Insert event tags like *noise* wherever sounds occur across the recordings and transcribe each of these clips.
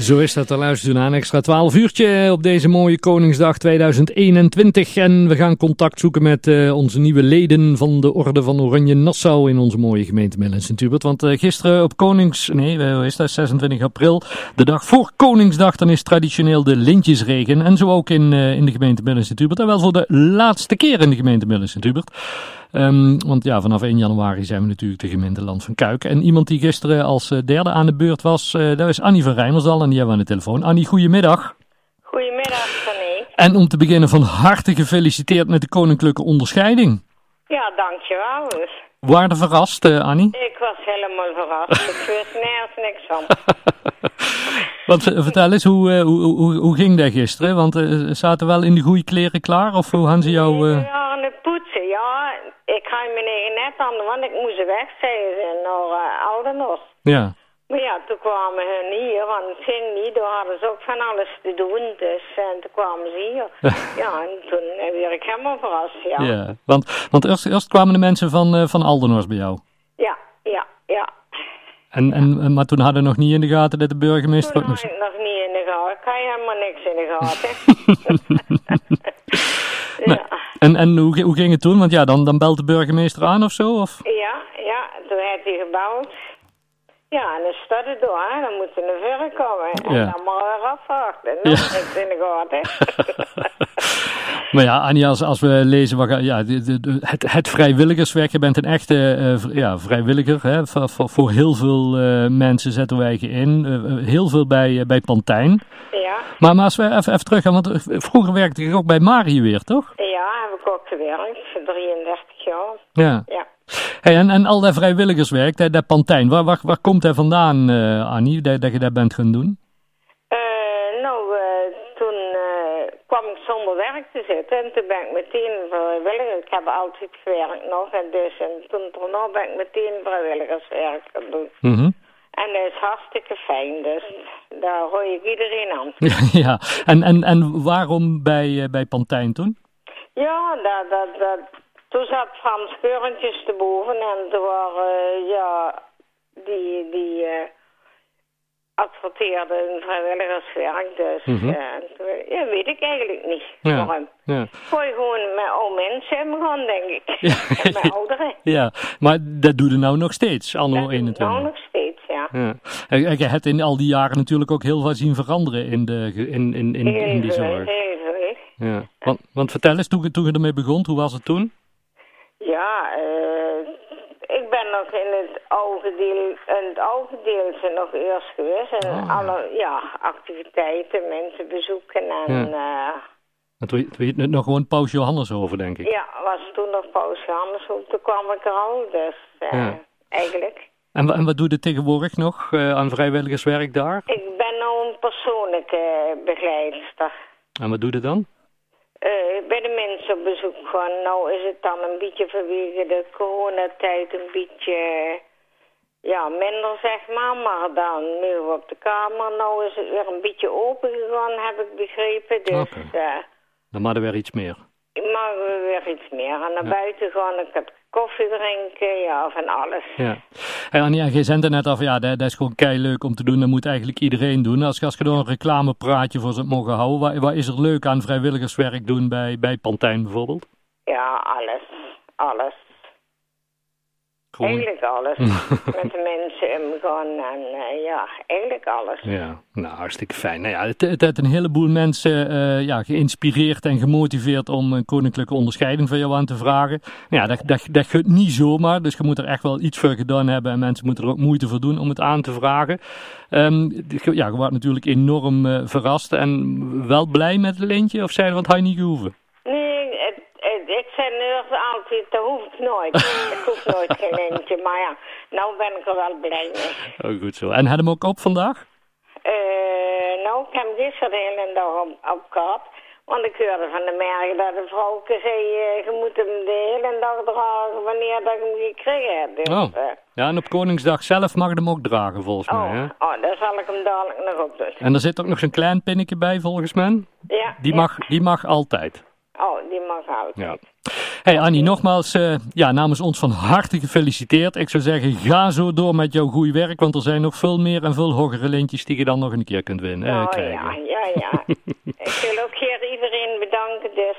Zo is dat, daar luistert u naar een extra 12 uurtje op deze mooie Koningsdag 2021. En we gaan contact zoeken met uh, onze nieuwe leden van de Orde van Oranje Nassau in onze mooie gemeente Mellen Sint-Hubert. Want uh, gisteren op Konings... Nee, hoe is dat? 26 april, de dag voor Koningsdag, dan is traditioneel de lintjesregen. En zo ook in, in de gemeente Mellen Sint-Hubert. En wel voor de laatste keer in de gemeente Mellen Sint-Hubert. Um, want ja, vanaf 1 januari zijn we natuurlijk de gemeente Land van Kuik. En iemand die gisteren als derde aan de beurt was, uh, dat is Annie van Rijmersdal. En die hebben we aan de telefoon. Annie, goedemiddag. Goedemiddag, René. En om te beginnen van harte gefeliciteerd met de koninklijke onderscheiding. Ja, dankjewel. Dus. Waren verrast, uh, Annie? Ik was helemaal verrast. *laughs* Ik wist nergens niks van. *laughs* Want vertel eens, hoe, hoe, hoe, hoe, ging dat gisteren? Want uh, zaten wel in de goede kleren klaar? Of hoe hadden ze jou... Uh... Ja, aan het poetsen, ja. Ik ga me net aan, want ik moest weg zijn naar uh, Oudenos. Ja. Maar ja, toen kwamen hun hier, want het ging niet. Toen hadden ze ook van alles te doen. Dus en toen kwamen ze hier. *laughs* ja, en toen werd ik helemaal verrast, ja. Ja, want, want eerst, eerst kwamen de mensen van, uh, van Aldenhorst bij jou. Ja, ja, ja. En, en, maar toen hadden we nog niet in de gaten dat de burgemeester toen nog... Toen nog niet in de gaten. Ik had helemaal niks in de gaten. *laughs* En, en hoe, hoe ging het toen? Want ja, dan, dan belt de burgemeester aan of zo? Of? Ja, ja, toen heeft hij gebeld. Ja, en dan staat het door, hè. dan moeten we verder komen. En Ja. dan maar weer afwachten. Ja. niks in de gaten. *laughs* Maar ja, Anja, als, als we lezen, wat, ja, de, de, de- het, het vrijwilligerswerk, je bent een echte eh, ja, vrijwilliger. Hè, voor, voor, voor heel veel eh, mensen zetten wij je in. Eh, heel veel bij, bij Pantijn. ja, Maar, maar als we even, even terug gaan, want vroeger werkte je ook bij Marië weer, toch? ja, heb ik ook gewerkt. voor 33 jaar. Ja. Ja. Hey, en, en al dat vrijwilligerswerk, dat, dat Pantijn, waar, waar, waar komt dat vandaan, eh, Annie, dat, dat je dat bent gaan doen? Eh, nou, eh, toen kwam ik zonder werk te zitten en toen ben ik meteen vrijwilliger. Ik heb altijd gewerkt nog en dus en toen daarna ben ik meteen vrijwilligerswerk gaan doen. Mhm. En dat is hartstikke fijn, dus daar hoor ik iedereen aan. *laughs* ja, en, en, en waarom bij, bij Pantijn toen? Ja, dat, dat, dat, toen zat Frans Keurentjes erboven en toen waren, eh, ja, die, die eh adverteerde een vrijwilligerswerk. Dus, Mhm. eh, ja, weet ik eigenlijk niet Ja. waarom. Ja. Gooi gewoon met oude mensen hebben denk ik. Ja. *laughs* en met ouderen. Ja, maar dat doe je nou nog steeds, anno Dat doe ik 21. Nou, nog steeds, ja. Ja. En- Je hebt in al die jaren natuurlijk ook heel veel zien veranderen in, de, in, in, in, in die zorg. heel. Ja. Want, want vertel eens, toen, je- toen je ermee begon, hoe was het toen? Ja, eh, ik ben nog in het oude deel, in het oude deeltje nog eerst geweest. En Oh, ja. alle ja, activiteiten, mensen bezoeken en ja, Want we, we het nog gewoon Paus Johannes over, denk ik. ja was toen nog Paus Johannes, toen kwam ik er al. Dus eh, Ja. eigenlijk. En, en wat doe je tegenwoordig nog eh, aan vrijwilligerswerk daar? Ik ben nou een persoonlijke begeleidster. En wat doe je dan? Eh, bij de mensen op bezoek gaan. Nou is het dan een beetje vanwege de coronatijd een beetje ja, minder, zeg maar. Maar dan nu we op de kamer. Nou is het weer een beetje open gegaan, heb ik begrepen. Dus Oké. eh, Dan maar er weer iets meer. ik mag weer iets meer. En naar buiten gaan, ik heb koffie drinken, ja, van alles. Ja. Hey Anja, jij zei er net af, ja, dat, dat is gewoon kei leuk om te doen. Dat moet eigenlijk iedereen doen. Als, je- als je er een reclamepraatje voor zou mogen houden, wat, wat is er leuk aan vrijwilligerswerk doen bij, bij Pantijn bijvoorbeeld? Ja, alles. Alles. Gewoon- Eigenlijk alles. *laughs* Met de mensen omgaan en eh, ja, eigenlijk alles. Ja, nou hartstikke fijn. Nou ja, het, het heeft een heleboel mensen eh, ja, geïnspireerd en gemotiveerd om een koninklijke onderscheiding van jou aan te vragen. Nou ja, dat, dat, dat gaat niet zomaar, dus je moet er echt wel iets voor gedaan hebben en mensen moeten er ook moeite voor doen om het aan te vragen. Ehm, ja, je wordt natuurlijk enorm eh, verrast en wel blij met het lintje of zei je, want hij niet gehoeven? Nee, het, het, ik zei altijd, dat hoeft nooit. ik hoef nooit *laughs* geen lintje, maar ja, nou ben ik er wel blij mee. Oh, goed zo. En had hem ook op vandaag? Eh, nou, ik heb hem gisteren de hele dag op, op gehad. Want ik hoorde van de merken dat de vrouw zei, eh, je moet hem de hele dag dragen wanneer dat ik hem gekregen heb. Dus, Oh. eh, Ja, en op Koningsdag zelf mag je hem ook dragen volgens mij. oh, Hè? oh, daar zal ik hem dadelijk nog op doen. En er zit ook nog zo'n klein pinnetje bij volgens mij. Ja, Die ja. mag, die mag altijd. Altijd. Hey Annie, nogmaals uh, ja, namens ons van harte gefeliciteerd. Ik zou zeggen, ga zo door met jouw goede werk, want er zijn nog veel meer en veel hogere lintjes die je dan nog een keer kunt winnen. Oh, ja, ja, ja. *laughs* ik wil ook hier iedereen bedanken dus.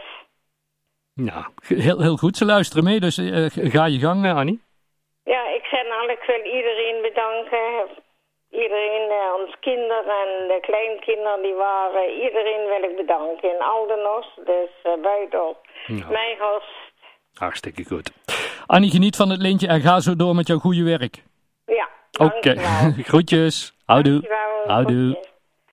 Ja, heel, heel goed. Ze luisteren mee, dus uh, ga je gang, Annie. Ja, ik zeg nou, ik wil iedereen bedanken. Iedereen, uh, ons kinderen en de kleinkinderen die waren. Iedereen wil ik bedanken. In Aldenos, dus uh, buiten ja. mijn host. Hartstikke goed. Annie, geniet van het lintje en ga zo door met jouw goede werk. Ja, Oké, okay. *laughs* groetjes. Houdoe. Houdoe.